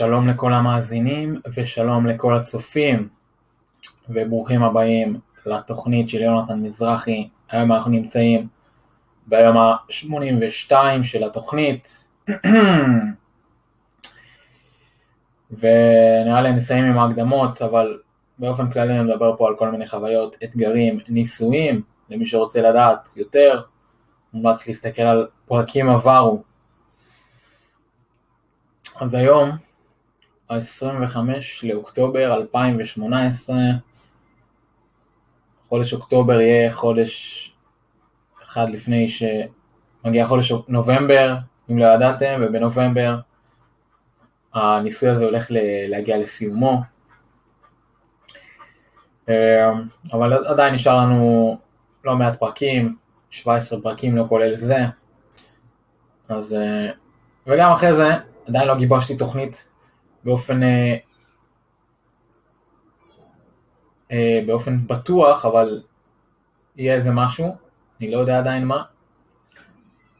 שלום לכל המאזינים ושלום לכל הצופים וברוכים הבאים לתוכנית של יונתן מזרחי. היום אנחנו נמצאים ביום ה-82 של התוכנית ונראה לי נסיים עם ההקדמות, אבל באופן כללי אני מדבר פה על כל מיני חוויות, אתגרים, ניסויים, למי שרוצה לדעת יותר, מומלץ להסתכל על פרקים עברו. אז היום, ה-25 לאוקטובר 2018, חודש אוקטובר יהיה חודש אחד לפני שמגיע חודש נובמבר, אם לא ידעתם, ובנובמבר הניסוי הזה הולך להגיע לסיומו. אה, אבל עדיין נשאר לנו לא מעט פרקים, 17 פרקים לא כולל זה. אז, אה, וגם אחרי זה, עדיין לא גיבשתי תוכנית באופן, אה, באופן בטוח, אבל יהיה איזה משהו, אני לא יודע עדיין מה,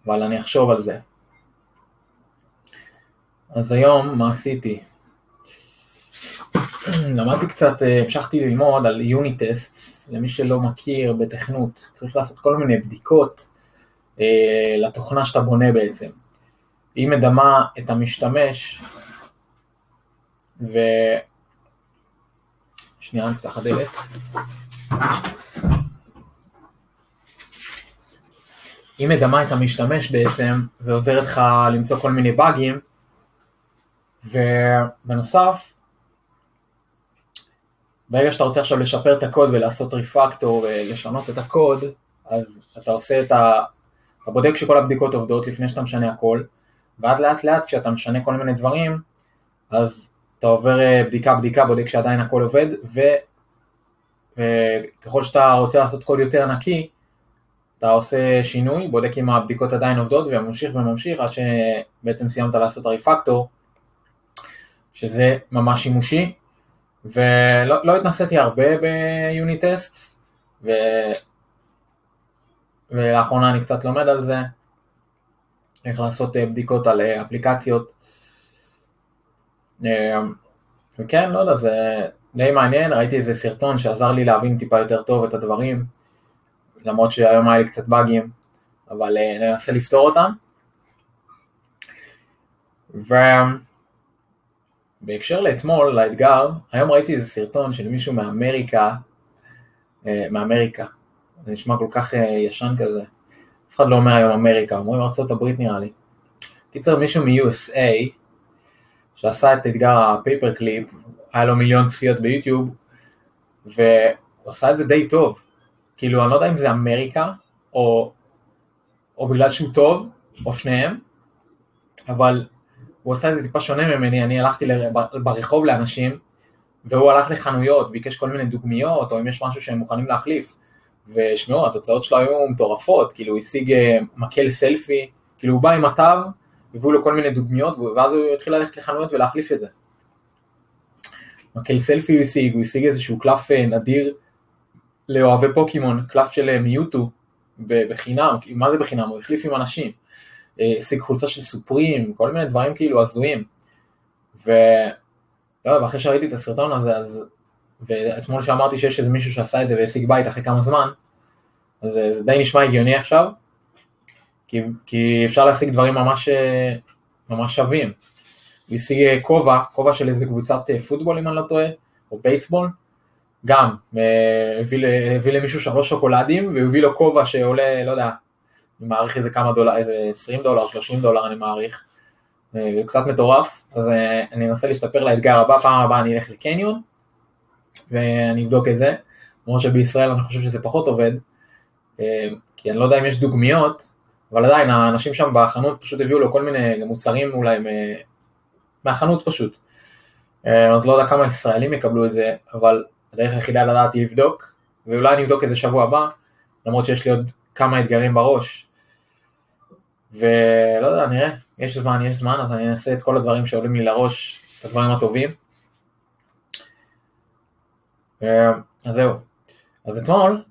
אבל אני אחשוב על זה. אז היום, מה עשיתי? למדתי קצת, אה, המשכתי ללמוד על יוניטסט, למי שלא מכיר בתכנות, צריך לעשות כל מיני בדיקות אה, לתוכנה שאתה בונה בעצם. היא מדמה את המשתמש, ו... שנייה, נפתח הדלת. היא מדמה את המשתמש בעצם, ועוזרת לך למצוא כל מיני באגים, ובנוסף, ברגע שאתה רוצה עכשיו לשפר את הקוד ולעשות ריפקטור ולשנות את הקוד, אז אתה עושה את ה... אתה בודק שכל הבדיקות עובדות לפני שאתה משנה הכל, ועד לאט לאט כשאתה משנה כל מיני דברים, אז אתה עובר אה, בדיקה בדיקה, בודק שעדיין הכל עובד, וככל שאתה רוצה לעשות קוד יותר נקי, אתה עושה שינוי, בודק אם הבדיקות עדיין עובדות, וממשיך וממשיך עד שבעצם סיימת לעשות הריפקטור, שזה ממש שימושי, ולא לא התנסיתי הרבה ביוניטסט, ו... ולאחרונה אני קצת לומד על זה, איך לעשות אה, בדיקות על אה, אפליקציות. אה, וכן, לא יודע, זה די מעניין, ראיתי איזה סרטון שעזר לי להבין טיפה יותר טוב את הדברים, למרות שהיום היה לי קצת באגים, אבל ננסה לפתור אותם. ו... בהקשר לאתמול, לאתגר, היום ראיתי איזה סרטון של מישהו מאמריקה, אה, מאמריקה, זה נשמע כל כך אה, ישן כזה, אף אחד לא אומר היום אמריקה, אומרים ארה"ב נראה לי. קיצר מישהו מ-USA, שעשה את אתגר הפייפר קליפ, היה לו מיליון צפיות ביוטיוב, והוא עשה את זה די טוב. כאילו, אני לא יודע אם זה אמריקה, או, או בגלל שהוא טוב, או שניהם, אבל הוא עושה את זה טיפה שונה ממני, אני הלכתי ברחוב לאנשים, והוא הלך לחנויות, ביקש כל מיני דוגמיות, או אם יש משהו שהם מוכנים להחליף. ושמעו, התוצאות שלו היו מטורפות, כאילו הוא השיג אה, מקל סלפי, כאילו הוא בא עם התו, הביאו לו כל מיני דוגמיות, ואז הוא התחיל ללכת לחנויות ולהחליף את זה. מקל סלפי הוא השיג, הוא השיג איזשהו קלף אה, נדיר לאוהבי פוקימון, קלף של אה, מיוטו, בחינם, מה זה בחינם? הוא החליף עם אנשים. השיג חולצה של סופרים, כל מיני דברים כאילו הזויים. ו... לא, ואחרי שראיתי את הסרטון הזה, אז... ואתמול שאמרתי שיש איזה מישהו שעשה את זה והשיג בית אחרי כמה זמן, אז זה די נשמע הגיוני עכשיו, כי, כי אפשר להשיג דברים ממש, ממש שווים. הוא השיג כובע, כובע של איזה קבוצת פוטבול אם אני לא טועה, או בייסבול, גם, הביא, הביא למישהו שלוש שוקולדים, והוא הביא לו כובע שעולה, לא יודע, אני מעריך איזה כמה דולר, איזה 20 דולר, 30 דולר אני מעריך, אה, זה קצת מטורף, אז אה, אני אנסה להשתפר לאתגר הבא, פעם הבאה אני אלך לקניון, ואני אבדוק את זה, למרות שבישראל אני חושב שזה פחות עובד, אה, כי אני לא יודע אם יש דוגמיות, אבל עדיין האנשים שם בחנות פשוט הביאו לו כל מיני מוצרים אולי מהחנות פשוט. אז לא יודע כמה ישראלים יקבלו את זה, אבל הדרך היחידה לדעת היא לבדוק, ואולי אני אבדוק את זה שבוע הבא, למרות שיש לי עוד כמה אתגרים בראש, ולא יודע, נראה, יש זמן, יש זמן, אז אני אעשה את כל הדברים שעולים לי לראש, את הדברים הטובים. אה, אז זהו. אז אתמול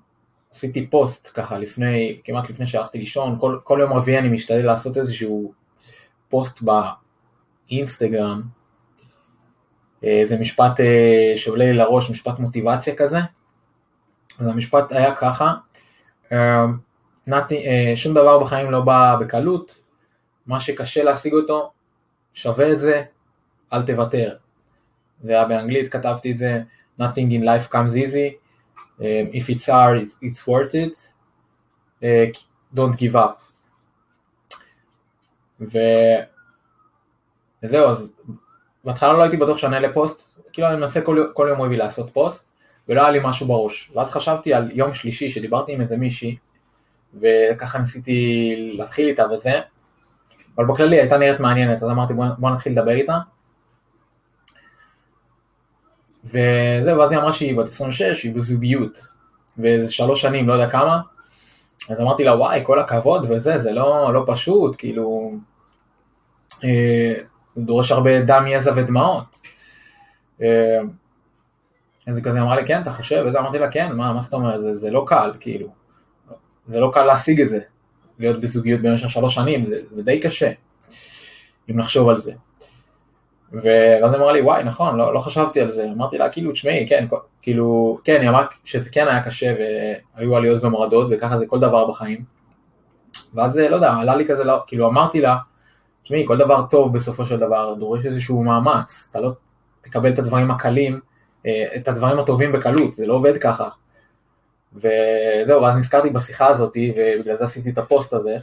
עשיתי פוסט ככה לפני, כמעט לפני שהלכתי לישון, כל, כל יום רביעי אני משתדל לעשות איזשהו פוסט באינסטגרם, אה, זה משפט אה, שעולה לי לראש, משפט מוטיבציה כזה. אז המשפט היה ככה, שום דבר בחיים לא בא בקלות, מה שקשה להשיג אותו, שווה את זה, אל תוותר. זה היה באנגלית, כתבתי את זה, nothing in life comes easy, if it's hard, it's worth it, don't give up. ו... וזהו, אז בהתחלה לא הייתי בטוח שאני אעלה פוסט, כאילו אני מנסה כל, כל יום רביעי לעשות פוסט, ולא היה לי משהו בראש. ואז חשבתי על יום שלישי שדיברתי עם איזה מישהי, וככה ניסיתי להתחיל איתה וזה, אבל בכללי הייתה נראית מעניינת, אז אמרתי בוא, בוא נתחיל לדבר איתה. וזהו, ואז היא אמרה שהיא בת 26, היא בזוגיות, וזה שלוש שנים, לא יודע כמה, אז אמרתי לה, וואי, כל הכבוד וזה, זה לא, לא פשוט, כאילו, אה, זה דורש הרבה דם, יזע ודמעות. אה, אז היא כזה אמרה לי, כן, אתה חושב? וזה אמרתי לה, כן, מה, מה זאת אומרת, זה, זה לא קל, כאילו, זה לא קל להשיג את זה, להיות בזוגיות במשך שלוש שנים, זה, זה די קשה, אם נחשוב על זה. ואז אמרה לי, וואי, נכון, לא, לא חשבתי על זה. אמרתי לה, כאילו, תשמעי, כן, כאילו, כן, היא אמרה שזה כן היה קשה והיו עליות ומורדות וככה זה כל דבר בחיים. ואז, לא יודע, עלה לי כזה, לא, כאילו, אמרתי לה, תשמעי, כל דבר טוב בסופו של דבר דורש איזשהו מאמץ, אתה לא תקבל את הדברים הקלים, אה, את הדברים הטובים בקלות, זה לא עובד ככה. וזהו, ואז נזכרתי בשיחה הזאת, ובגלל זה עשיתי את הפוסט הזה,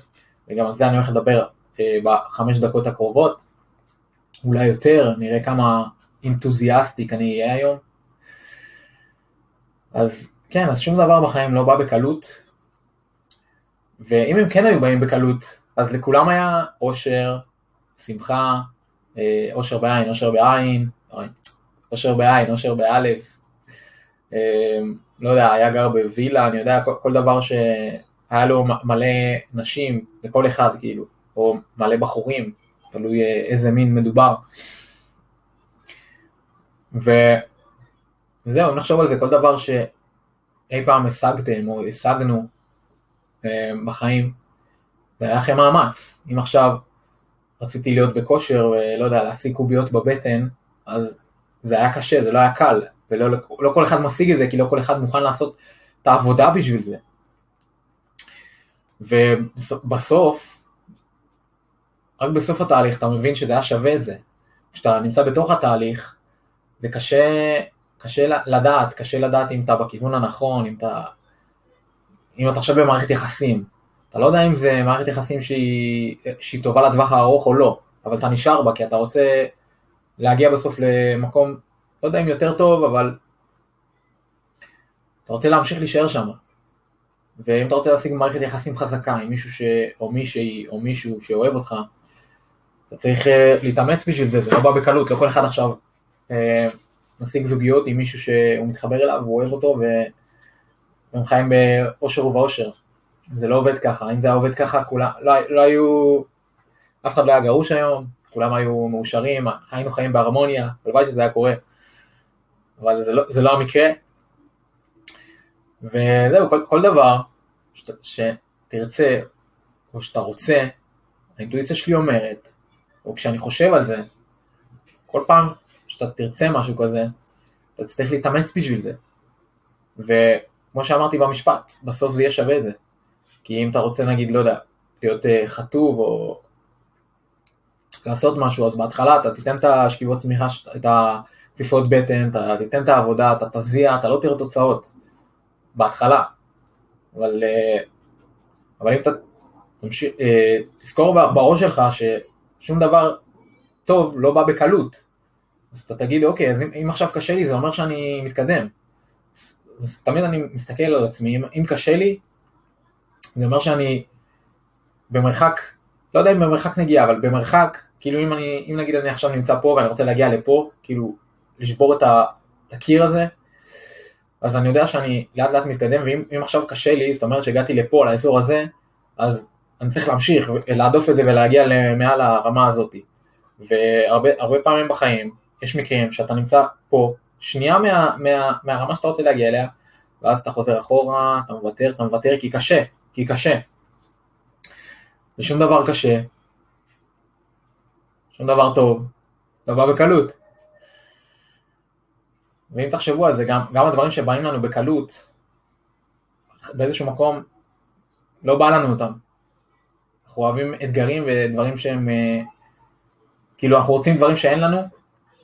וגם על זה אני הולך לדבר אה, בחמש דקות הקרובות. אולי יותר, נראה כמה אינתוזיאסטיק אני אהיה היום. אז כן, אז שום דבר בחיים לא בא בקלות, ואם הם כן היו באים בקלות, אז לכולם היה אושר, שמחה, אה, אושר בעין, אושר בעין, אושר בעין, אושר באלף, אה, לא יודע, היה גר בווילה, אני יודע, כל, כל דבר שהיה לו מלא נשים, לכל אחד כאילו, או מלא בחורים, תלוי אה, איזה מין מדובר. וזהו, נחשוב על זה, כל דבר שאי פעם השגתם או השגנו אה, בחיים, זה היה אחרי מאמץ. אם עכשיו רציתי להיות בכושר ולא יודע, להשיג קוביות בבטן, אז זה היה קשה, זה לא היה קל, ולא לא כל אחד משיג את זה, כי לא כל אחד מוכן לעשות את העבודה בשביל זה. ובסוף, רק בסוף התהליך אתה מבין שזה היה שווה את זה. כשאתה נמצא בתוך התהליך, זה קשה, קשה לדעת, קשה לדעת אם אתה בכיוון הנכון, אם אתה, אם אתה עכשיו במערכת יחסים. אתה לא יודע אם זה מערכת יחסים שהיא, שהיא טובה לטווח הארוך או לא, אבל אתה נשאר בה כי אתה רוצה להגיע בסוף למקום, לא יודע אם יותר טוב, אבל אתה רוצה להמשיך להישאר שם. ואם אתה רוצה להשיג מערכת יחסים חזקה עם מישהו ש... או מישהי או מישהו שאוהב אותך, אתה צריך אה, להתאמץ בשביל זה, זה לא בא בקלות, לא כל אחד עכשיו אה, משיג זוגיות עם מישהו שהוא מתחבר אליו, הוא אוהב אותו והם חיים באושר ובאושר. זה לא עובד ככה, אם זה היה עובד ככה, כולם, לא, לא היו, אף אחד לא היה גרוש היום, כולם היו מאושרים, היינו חיים בהרמוניה, הלוואי שזה היה קורה, אבל זה לא, זה לא המקרה. וזהו, כל, כל דבר שת, שתרצה, או שאתה רוצה, האינטואיציה שלי אומרת, או כשאני חושב על זה, כל פעם שאתה תרצה משהו כזה, אתה צריך להתאמץ בשביל זה. וכמו שאמרתי במשפט, בסוף זה יהיה שווה את זה. כי אם אתה רוצה נגיד, לא יודע, להיות uh, חטוב או לעשות משהו, אז בהתחלה אתה תיתן את השכיבות צמיחה, את הכפיפות בטן, אתה תיתן את העבודה, אתה תזיע, אתה לא תראה תוצאות בהתחלה. אבל, uh, אבל אם אתה תמשיך, uh, תזכור בראש שלך ש... שום דבר טוב לא בא בקלות. אז אתה תגיד, אוקיי, אז אם, אם עכשיו קשה לי, זה אומר שאני מתקדם. אז תמיד אני מסתכל על עצמי, אם, אם קשה לי, זה אומר שאני במרחק, לא יודע אם במרחק נגיעה, אבל במרחק, כאילו אם אני, אם נגיד אני עכשיו נמצא פה ואני רוצה להגיע לפה, כאילו לשבור את, את הקיר הזה, אז אני יודע שאני לאט לאט מתקדם, ואם עכשיו קשה לי, זאת אומרת שהגעתי לפה, לאזור הזה, אז אני צריך להמשיך, להדוף את זה ולהגיע מעל הרמה הזאת. והרבה פעמים בחיים יש מקרים שאתה נמצא פה, שנייה מה, מה, מהרמה שאתה רוצה להגיע אליה, ואז אתה חוזר אחורה, אתה מוותר, אתה מוותר כי קשה, כי קשה. ושום דבר קשה, שום דבר טוב, לא בא בקלות. ואם תחשבו על זה, גם, גם הדברים שבאים לנו בקלות, באיזשהו מקום לא בא לנו אותם. אנחנו אוהבים אתגרים ודברים שהם, אה, כאילו אנחנו רוצים דברים שאין לנו,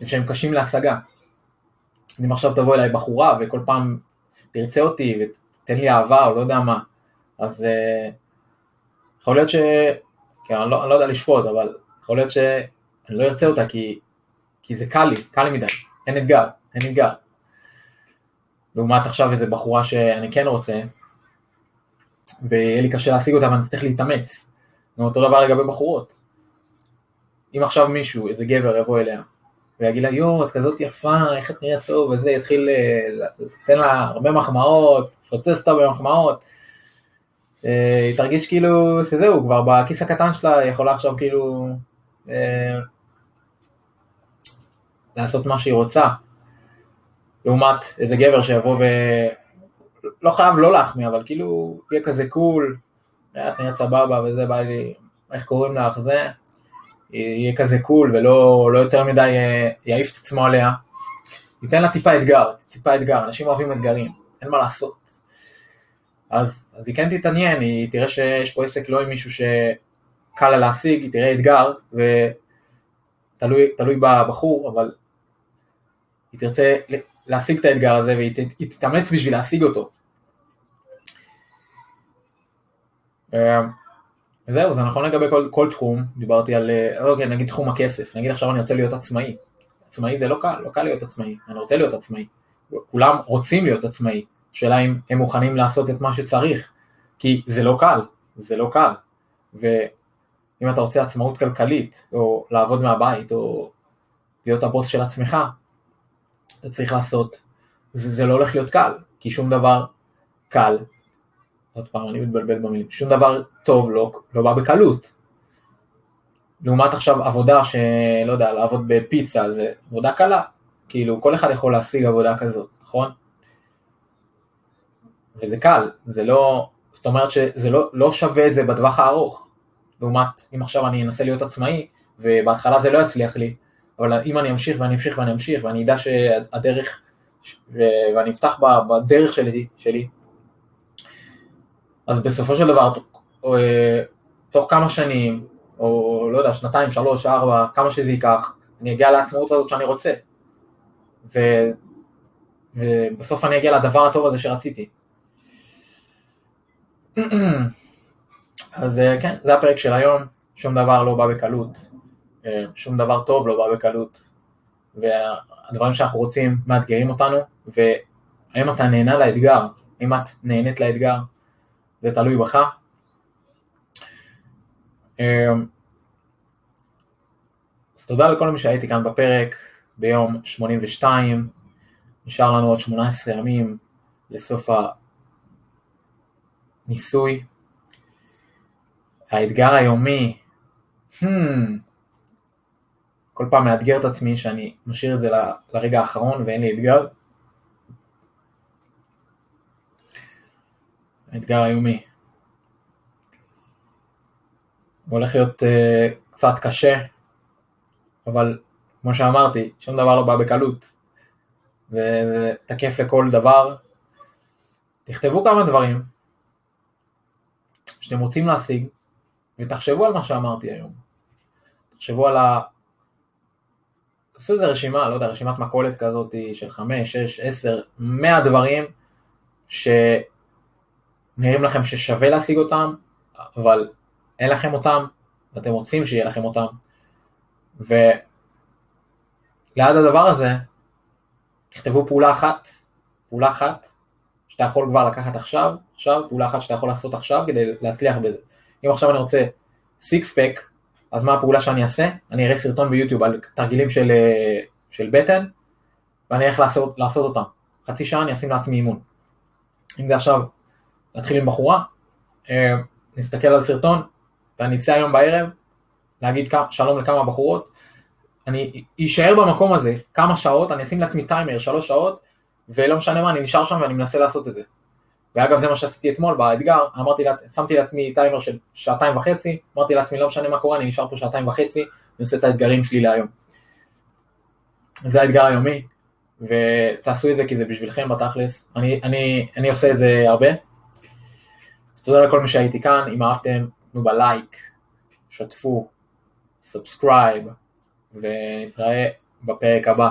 ושהם קשים להשגה. אם עכשיו תבוא אליי בחורה וכל פעם תרצה אותי ותתן לי אהבה או לא יודע מה, אז uh, יכול להיות ש... כן, אני לא, אני לא יודע לשפוט, אבל יכול להיות שאני לא ארצה אותה כי, כי זה קל לי, קל לי מדי, אין אתגר, אין אתגר. לעומת עכשיו איזה בחורה שאני כן רוצה, ויהיה לי קשה להשיג אותה ואני צריך להתאמץ. ואותו דבר לגבי בחורות. אם עכשיו מישהו, איזה גבר יבוא אליה, ויגיד לה, יואו, את כזאת יפה, איך את נראית טוב, וזה, יתחיל, לתת לה הרבה מחמאות, לפוצץ אותה במחמאות, אה, היא תרגיש כאילו שזהו, כבר בכיס הקטן שלה יכולה עכשיו כאילו אה, לעשות מה שהיא רוצה. לעומת איזה גבר שיבוא ו... לא חייב לא להחמיא, אבל כאילו יהיה כזה קול, אה, את נראית סבבה וזה, בא לי, איך קוראים לך, זה, יהיה כזה קול ולא לא יותר מדי יעיף את עצמו עליה. ייתן לה טיפה אתגר, טיפה אתגר, אנשים אוהבים אתגרים, אין מה לעשות. אז, אז היא כן תתעניין, היא תראה שיש פה עסק לא עם מישהו שקל לה להשיג, היא תראה אתגר, ותלוי בבחור, אבל היא תרצה להשיג את האתגר הזה והיא תתאמץ בשביל להשיג אותו. אה, זהו, זה נכון לגבי כל, כל תחום, דיברתי על, אה, אוקיי, נגיד תחום הכסף, נגיד עכשיו אני רוצה להיות עצמאי. עצמאי זה לא קל, לא קל להיות עצמאי, אני רוצה להיות עצמאי. כולם רוצים להיות עצמאי, השאלה אם הם מוכנים לעשות את מה שצריך, כי זה לא קל, זה לא קל. ואם אתה רוצה עצמאות כלכלית, או לעבוד מהבית, או להיות הבוס של עצמך, אתה צריך לעשות, זה, זה לא הולך להיות קל, כי שום דבר קל, עוד פעם אני מתבלבל במילים, שום דבר טוב לא, לא בא בקלות. לעומת עכשיו עבודה שלא יודע, לעבוד בפיצה זה עבודה קלה, כאילו כל אחד יכול להשיג עבודה כזאת, נכון? וזה קל, זה לא, זאת אומרת שזה לא, לא שווה את זה בטווח הארוך, לעומת אם עכשיו אני אנסה להיות עצמאי, ובהתחלה זה לא יצליח לי, אבל אם אני אמשיך ואני אמשיך ואני אמשיך, ואני אדע שהדרך, ואני אפתח בדרך שלי, שלי אז בסופו של דבר, תוך כמה שנים, או לא יודע, שנתיים, שלוש, ארבע, כמה שזה ייקח, אני אגיע לעצמאות הזאת שאני רוצה. ו... ובסוף אני אגיע לדבר הטוב הזה שרציתי. אז כן, זה הפרק של היום, שום דבר לא בא בקלות, אה, שום דבר טוב לא בא בקלות, והדברים שאנחנו רוצים מאתגרים אותנו, והאם אתה נהנה לאתגר, אם את נהנית לאתגר, זה תלוי בך. אה, אז תודה לכל מי שהייתי כאן בפרק ביום 82, נשאר לנו עוד 18 ימים לסוף הניסוי. האתגר היומי, hmm, כל פעם מאתגר את עצמי שאני משאיר את זה לרגע האחרון ואין לי אתגר. האתגר היומי. הוא הולך להיות uh, קצת קשה, אבל כמו שאמרתי, שום דבר לא בא בקלות, וזה תקף לכל דבר. תכתבו כמה דברים שאתם רוצים להשיג, ותחשבו על מה שאמרתי היום. תחשבו על. תעשו איזה רשימה, לא יודע, רשימת מכולת כזאת של 5, 6, 10, 100 דברים שנראים לכם ששווה להשיג אותם, אבל אין לכם אותם, ואתם רוצים שיהיה לכם אותם. וליד הדבר הזה, תכתבו פעולה אחת, פעולה אחת, שאתה יכול כבר לקחת עכשיו, עכשיו, פעולה אחת שאתה יכול לעשות עכשיו כדי להצליח בזה. אם עכשיו אני רוצה סיקס פק, אז מה הפעולה שאני אעשה? אני אראה סרטון ביוטיוב על תרגילים של, אה, של בטן, ואני אלך לעשות, לעשות אותם. חצי שעה אני אשים לעצמי אימון. אם זה עכשיו להתחיל עם בחורה, אה, נסתכל על סרטון, ואני אצא היום בערב, להגיד שלום לכמה בחורות, אני אשאר במקום הזה כמה שעות, אני אשים לעצמי טיימר, שלוש שעות, ולא משנה מה, אני נשאר שם ואני מנסה לעשות את זה. ואגב זה מה שעשיתי אתמול באתגר, אמרתי, שמתי לעצמי טיימר של שעתיים וחצי, אמרתי לעצמי לא משנה מה קורה, אני נשאר פה שעתיים וחצי, אני עושה את האתגרים שלי להיום. זה האתגר היומי, ותעשו את זה כי זה בשבילכם בתכלס, אני, אני, אני עושה את זה הרבה. תודה לכל מי שהייתי כאן, אם אהבתם, תנו בלייק, שתפו, subscribe, ונתראה בפרק הבא.